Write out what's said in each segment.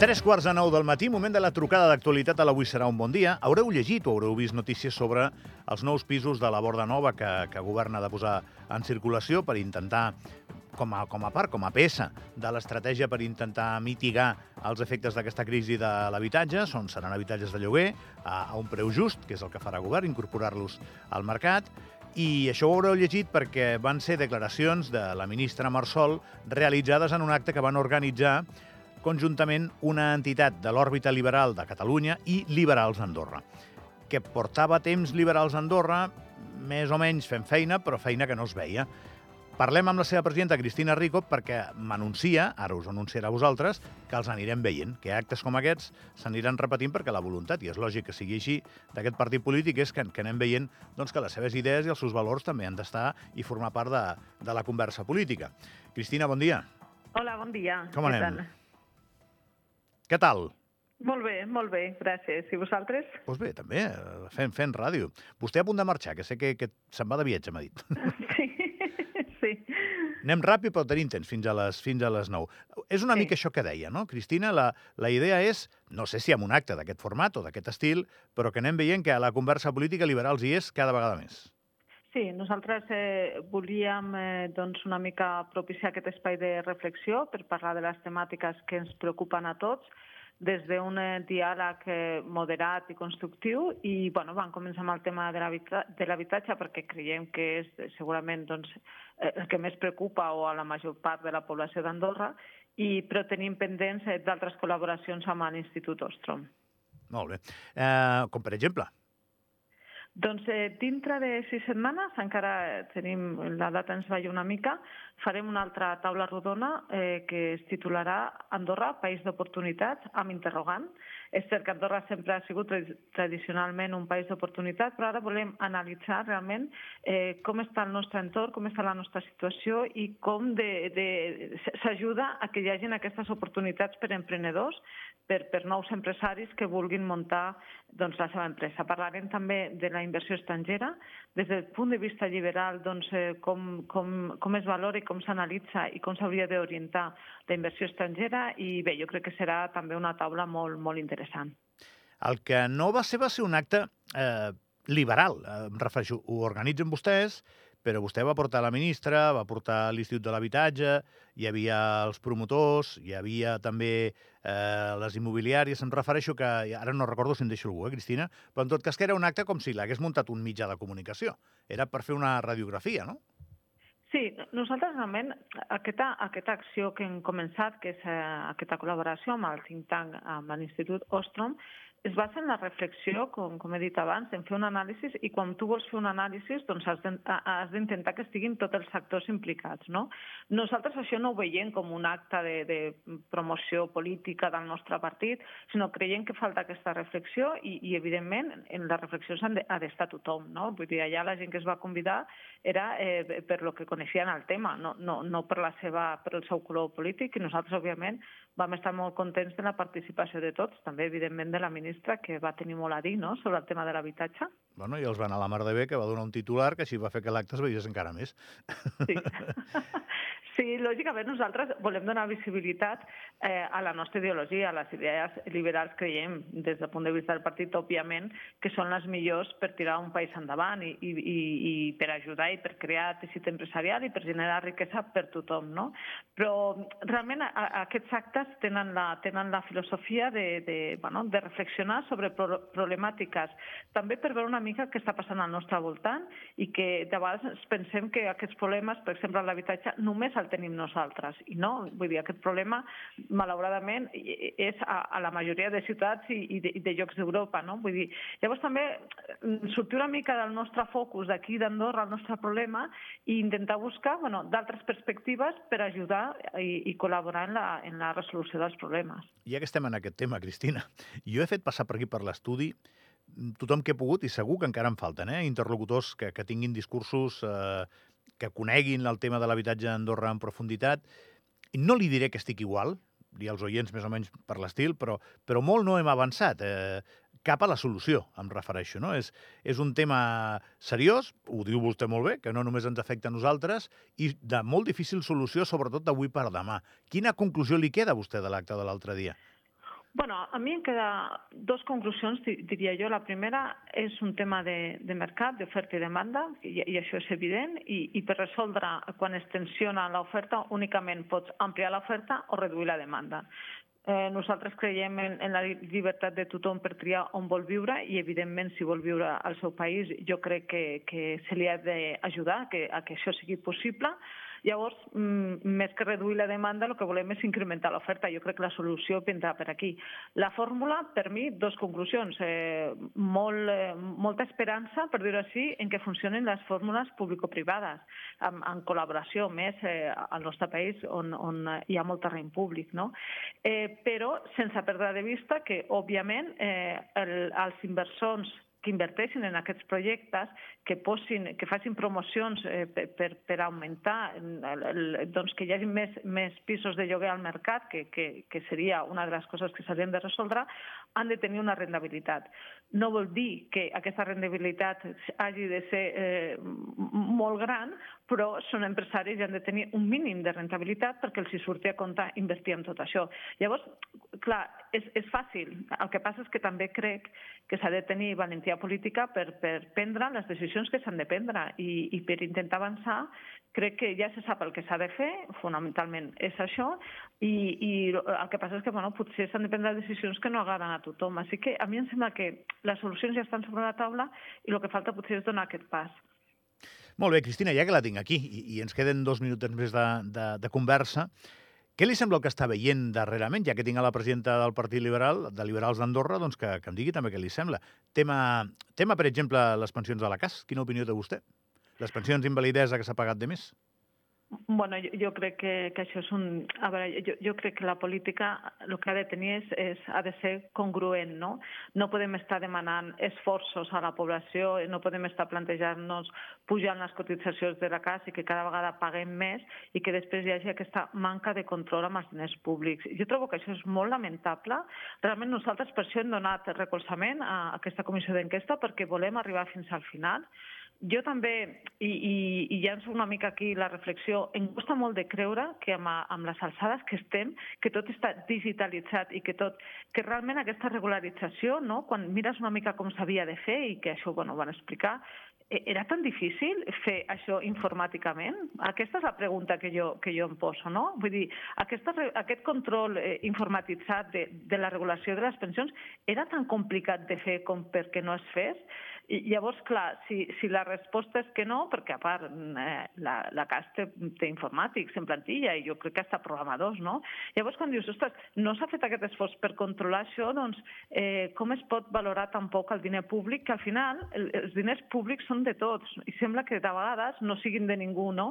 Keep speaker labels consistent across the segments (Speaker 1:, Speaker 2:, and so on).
Speaker 1: Tres quarts de nou del matí, moment de la trucada d'actualitat a l'Avui serà un bon dia. Haureu llegit o haureu vist notícies sobre els nous pisos de la Borda Nova que, que govern ha de posar en circulació per intentar, com a, com a part, com a peça de l'estratègia per intentar mitigar els efectes d'aquesta crisi de l'habitatge. Són, seran habitatges de lloguer a, a un preu just, que és el que farà el govern, incorporar-los al mercat. I això ho haureu llegit perquè van ser declaracions de la ministra Marsol realitzades en un acte que van organitzar conjuntament una entitat de l'òrbita liberal de Catalunya i Liberals Andorra, que portava temps Liberals Andorra, més o menys fent feina, però feina que no es veia. Parlem amb la seva presidenta, Cristina Rico, perquè m'anuncia, ara us anunciarà a vosaltres, que els anirem veient, que actes com aquests s'aniran repetint perquè la voluntat, i és lògic que sigui així, d'aquest partit polític és que, que anem veient doncs, que les seves idees i els seus valors també han d'estar i formar part de, de la conversa política. Cristina, bon dia.
Speaker 2: Hola, bon dia.
Speaker 1: Com
Speaker 2: Què
Speaker 1: anem?
Speaker 2: tal?
Speaker 1: Què tal?
Speaker 2: Molt bé, molt bé, gràcies. I vosaltres?
Speaker 1: Doncs pues bé, també, eh, fent, fent ràdio. Vostè a punt de marxar, que sé que, que se'n va de viatge, m'ha dit.
Speaker 2: Sí, sí.
Speaker 1: Anem ràpid, però tenim temps fins a les, fins a les 9. És una
Speaker 2: Sí.
Speaker 1: mica això que deia, no? Cristina, la, la idea és, no sé si amb un acte d'aquest format o d'aquest estil, però que anem veient que a la conversa política liberals hi és cada vegada més.
Speaker 2: Sí, nosaltres eh, volíem eh, doncs una mica propiciar aquest espai de reflexió per parlar de les temàtiques que ens preocupen a tots, des d'un eh, diàleg eh, moderat i constructiu i bueno, vam començar amb el tema de l'habita- de l'habitatge perquè creiem que és segurament doncs, eh, el que més preocupa o a la major part de la població d'Andorra, i, però tenim pendents eh, d'altres col·laboracions amb l'Institut Ostrom.
Speaker 1: Molt bé. Eh, com per exemple,
Speaker 2: Doncs eh, dintre de sis setmanes, encara tenim, la data ens balla una mica, farem una altra taula rodona eh, que es titularà Andorra, país d'oportunitats, amb interrogant. És cert que Andorra sempre ha sigut tra- tradicionalment un país d'oportunitats, però ara volem analitzar realment eh, com està el nostre entorn, com està la nostra situació i com de, de, s'ajuda a que hi hagin aquestes oportunitats per emprenedors, per, per nous empresaris que vulguin muntar doncs, la seva empresa. Parlarem també de la inversió estrangera, des del punt de vista liberal, doncs, eh, com, com, com es valora i com s'analitza i com s'hauria d'orientar la inversió estrangera i bé, jo crec que serà també una taula molt, molt interessant.
Speaker 1: el que no va ser va ser un acte eh, liberal, eh, em refereixo, ho organitzen vostès, però vostè va portar la ministra, va portar l'Institut de l'Habitatge, hi havia els promotors, hi havia també eh, les immobiliàries, em refereixo que, ara no recordo si em deixo algú, eh, Cristina, però en tot cas que era un acte com si l'hagués muntat un mitjà de comunicació. Era per fer una radiografia, no?
Speaker 2: Sí, nosaltres realment aquesta, aquesta acció que hem començat, que és eh, aquesta col·laboració amb el think tank, amb l'Institut Ostrom, es basa en la reflexió, com, com he dit abans, en fer un anàlisi i quan tu vols fer un anàlisi doncs has d'in- ha- has d'intentar que estiguin tots els sectors implicats. No? Nosaltres això no ho veiem com un acte de, de promoció política del nostre partit, sinó creiem que falta aquesta reflexió i, i evidentment, en les reflexions han de- ha d'estar tothom. No? Vull dir, allà la gent que es va convidar era eh, per lo que coneixien el tema, no, no, no per, la seva, per el seu color polític, i nosaltres, òbviament, vam estar molt contents de la participació de tots, també, evidentment, de la ministra, que va tenir molt a dir no? sobre el tema de l'habitatge.
Speaker 1: Bueno, i els va anar a la mar de bé, que va donar un titular que així va fer que l'acte es veiés encara més.
Speaker 2: Sí. sí, lògicament nosaltres volem donar visibilitat eh, a la nostra ideologia, a les idees liberals creiem, des del punt de vista del partit, òbviament, que són les millors per tirar un país endavant i, i, i, i per ajudar i per crear teixit empresarial i per generar riquesa per tothom, no? Però realment a, a, aquests actes tenen la, tenen la filosofia de, de, bueno, de reflexionar sobre pro problemàtiques, també per veure una mica què està passant al nostre voltant i que de vegades ens pensem que aquests problemes, per exemple l'habitatge, només el tenim nosaltres. I no, vull dir, aquest problema, malauradament, és a, a la majoria de ciutats i, i, de, i de llocs d'Europa, no? Vull dir, llavors també mm, sortir una mica del nostre focus d'aquí d'Andorra, el nostre problema, i intentar buscar bueno, d'altres perspectives per ajudar i, i col·laborar en la, en la resolució dels problemes.
Speaker 1: Ja que estem en aquest tema, Cristina, jo he fet passar per aquí per l'estudi tothom que he pogut, i segur que encara en falten, eh? interlocutors que, que tinguin discursos eh, que coneguin el tema de l'habitatge a Andorra en profunditat. No li diré que estic igual, i els oients més o menys per l'estil, però, però molt no hem avançat. Eh, cap a la solució, em refereixo. No? És, és un tema seriós, ho diu vostè molt bé, que no només ens afecta a nosaltres, i de molt difícil solució, sobretot d'avui per demà. Quina conclusió li queda a vostè de l'acte de l'altre dia?
Speaker 2: Bueno, a mi em queda dos conclusions, diria jo. La primera és un tema de, de mercat, d'oferta i demanda, i, i això és evident, i, i per resoldre quan es tensiona l'oferta únicament pots ampliar l'oferta o reduir la demanda. Eh, nosaltres creiem en, en la llibertat de tothom per triar on vol viure i, evidentment, si vol viure al seu país, jo crec que, que se li ha d'ajudar que, a que això sigui possible, Llavors, mm, més que reduir la demanda, el que volem és incrementar l'oferta. Jo crec que la solució vindrà per aquí. La fórmula, per mi, dos conclusions. Eh, molt, eh, molta esperança, per dir-ho així, en què funcionin les fórmules público-privades, en, en col·laboració més eh, al nostre país on, on hi ha molt terreny públic. No? Eh, però sense perdre de vista que, òbviament, eh, el, els inversors que inverteixin en aquests projectes, que, posin, que facin promocions eh, per, per, per augmentar, el, el, doncs que hi hagi més, més pisos de lloguer al mercat, que, que, que seria una de les coses que s'haurien de resoldre, han de tenir una rendibilitat. No vol dir que aquesta rendibilitat hagi de ser eh, molt gran, però són empresaris i han de tenir un mínim de rentabilitat perquè els hi surti a compte invertir en tot això. Llavors, clar, és, és fàcil. El que passa és que també crec que s'ha de tenir valentia política per, per prendre les decisions que s'han de prendre i, i per intentar avançar crec que ja se sap el que s'ha de fer, fonamentalment és això, i, i el que passa és que bueno, potser s'han de prendre decisions que no agraden a tothom. Així que a mi em sembla que les solucions ja estan sobre la taula i el que falta potser és donar aquest pas.
Speaker 1: Molt bé, Cristina, ja que la tinc aquí i, i ens queden dos minuts més de, de, de conversa, què li sembla el que està veient darrerament, ja que tinc a la presidenta del Partit Liberal, de Liberals d'Andorra, doncs que, que em digui també què li sembla. Tema, tema, per exemple, les pensions de la CAS. Quina opinió té vostè? Les pensions d'invalidesa que s'ha pagat de més?
Speaker 2: Bueno, jo, jo crec que, que això és un... A veure, jo, jo crec que la política el que ha de tenir és, és, ha de ser congruent, no? No podem estar demanant esforços a la població, no podem estar plantejant-nos pujant les cotitzacions de la casa i que cada vegada paguem més i que després hi hagi aquesta manca de control amb els diners públics. Jo trobo que això és molt lamentable. Realment nosaltres per això hem donat recolzament a aquesta comissió d'enquesta perquè volem arribar fins al final jo també, i, i, i ja ens una mica aquí la reflexió, em costa molt de creure que amb, amb les alçades que estem, que tot està digitalitzat i que tot, que realment aquesta regularització, no? quan mires una mica com s'havia de fer i que això bueno, ho van explicar, e, era tan difícil fer això informàticament? Aquesta és la pregunta que jo, que jo em poso, no? Vull dir, aquesta, aquest control eh, informatitzat de, de la regulació de les pensions era tan complicat de fer com perquè no es fes? I llavors, clar, si, si la resposta és que no, perquè a part eh, la, la CAS té, té informàtics en plantilla i jo crec que està programadors, no? Llavors, quan dius, ostres, no s'ha fet aquest esforç per controlar això, doncs eh, com es pot valorar tampoc el diner públic, que al final el, els diners públics són de tots i sembla que de vegades no siguin de ningú, no?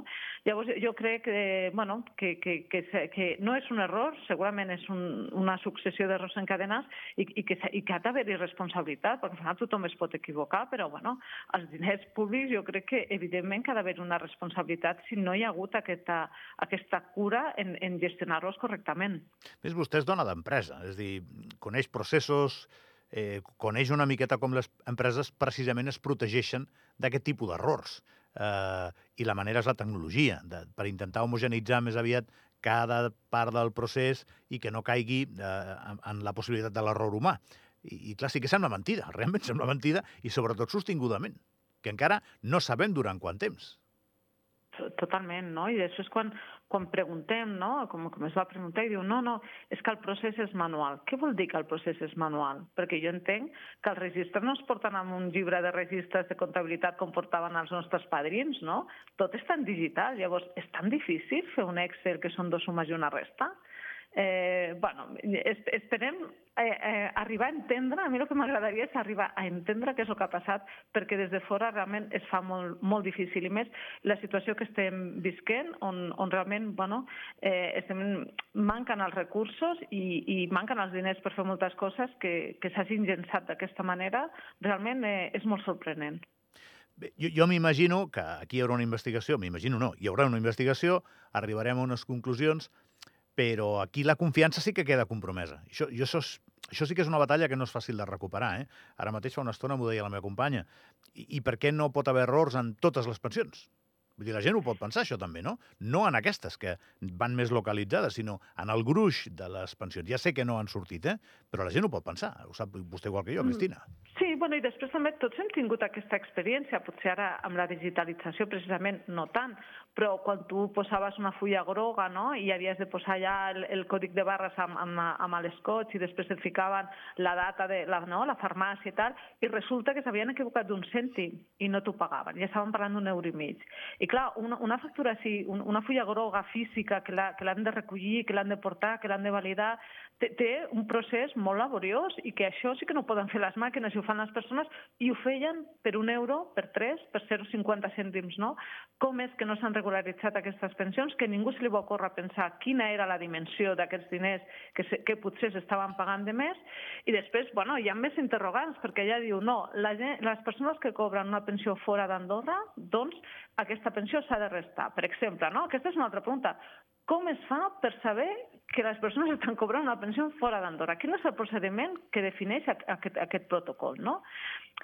Speaker 2: Llavors, jo crec que, bueno, que, que, que, que no és un error, segurament és un, una successió d'errors encadenats i, i, que, i que ha d'haver-hi responsabilitat, perquè al final tothom es pot equivocar, però bueno, els diners públics jo crec que evidentment que ha d'haver una responsabilitat si no hi ha hagut aquesta, aquesta cura en, en gestionar-los correctament.
Speaker 1: Més vostè és dona d'empresa, és dir, coneix processos, eh, coneix una miqueta com les empreses precisament es protegeixen d'aquest tipus d'errors. Eh, I la manera és la tecnologia, de, per intentar homogenitzar més aviat cada part del procés i que no caigui eh, en, en la possibilitat de l'error humà. I, i clar, sí que sembla mentida, realment sembla mentida, i sobretot sostingudament, que encara no sabem durant quant temps.
Speaker 2: Totalment, no? I això és quan, quan preguntem, no? Com, com es va preguntar, i diu, no, no, és que el procés és manual. Què vol dir que el procés és manual? Perquè jo entenc que els registres no es porten amb un llibre de registres de comptabilitat com portaven els nostres padrins, no? Tot està en digital. Llavors, és tan difícil fer un Excel que són dos sumes i una resta? Eh, bueno, esperem eh, eh, arribar a entendre, a mi el que m'agradaria és arribar a entendre què és el que ha passat, perquè des de fora realment es fa molt, molt difícil, i més la situació que estem visquent, on, on realment bueno, eh, estem, manquen els recursos i, i manquen els diners per fer moltes coses que, que s'hagin llençat d'aquesta manera, realment eh, és molt sorprenent.
Speaker 1: Bé, jo, jo m'imagino que aquí hi haurà una investigació, m'imagino no, hi haurà una investigació, arribarem a unes conclusions, però aquí la confiança sí que queda compromesa. Això, jo, això, és, això sí que és una batalla que no és fàcil de recuperar. Eh? Ara mateix fa una estona m'ho deia la meva companya. I, I per què no pot haver errors en totes les pensions? Vull dir, la gent ho pot pensar, això també, no? No en aquestes que van més localitzades, sinó en el gruix de les pensions. Ja sé que no han sortit, eh? però la gent ho pot pensar. Ho sap vostè igual que jo,
Speaker 2: Mm.
Speaker 1: Cristina.
Speaker 2: Sí, bueno, i després també tots hem tingut aquesta experiència, potser ara amb la digitalització precisament no tant, però quan tu posaves una fulla groga no? i havies de posar ja el, el còdic de barres amb, amb, amb l'escotx i després et ficaven la data de la, no? la farmàcia i tal, i resulta que s'havien equivocat d'un cèntim i no t'ho pagaven, ja estaven parlant d'un euro i mig. I clar, una, una factura així, un, una fulla groga física que l'han de recollir, que l'han de portar, que l'han de validar, té, un procés molt laboriós i que això sí que no poden fer les màquines i ho fan les persones i ho feien per un euro, per tres, per 0,50 cèntims, no? Com és que no s'han regularitzat aquestes pensions? Que ningú se li va ocórrer pensar quina era la dimensió d'aquests diners que, se, que potser s'estaven pagant de més i després, bueno, hi ha més interrogants perquè ella diu, no, la gent, les persones que cobren una pensió fora d'Andorra, doncs aquesta pensió s'ha de restar. Per exemple, no? aquesta és una altra pregunta. Com es fa per saber que les persones estan cobrant una pensió fora d'Andorra? Quin és el procediment que defineix aqu- aquest, aquest protocol? No?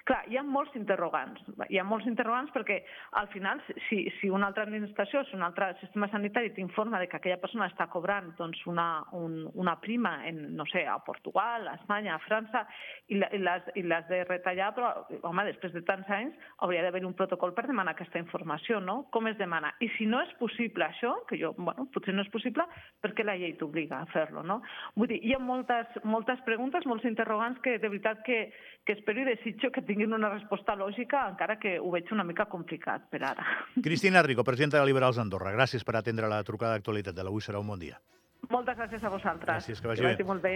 Speaker 2: Clar, hi ha molts interrogants. Hi ha molts interrogants perquè al final, si, si una altra administració, si un altre sistema sanitari t'informa de que aquella persona està cobrant doncs, una, un, una prima en, no sé, a Portugal, a Espanya, a França, i, la, i, les, i les de retallar, però, home, després de tants anys hauria d'haver un protocol per demanar aquesta informació, no? Com es demana? I si no és possible això, que jo, bueno, potser no és possible, perquè la llei t'obliga a fer-lo, no? Vull dir, hi ha moltes, moltes preguntes, molts interrogants que de veritat que, que espero i desitjo que tinguin una resposta lògica, encara que ho veig una mica complicat per ara.
Speaker 1: Cristina Rico, presidenta de Liberals d'Andorra, gràcies per atendre la trucada d'actualitat de l'Avui serà un bon dia.
Speaker 2: Moltes gràcies a vosaltres.
Speaker 1: Gràcies, que vagi
Speaker 2: que
Speaker 1: bé.
Speaker 2: vagi molt bé.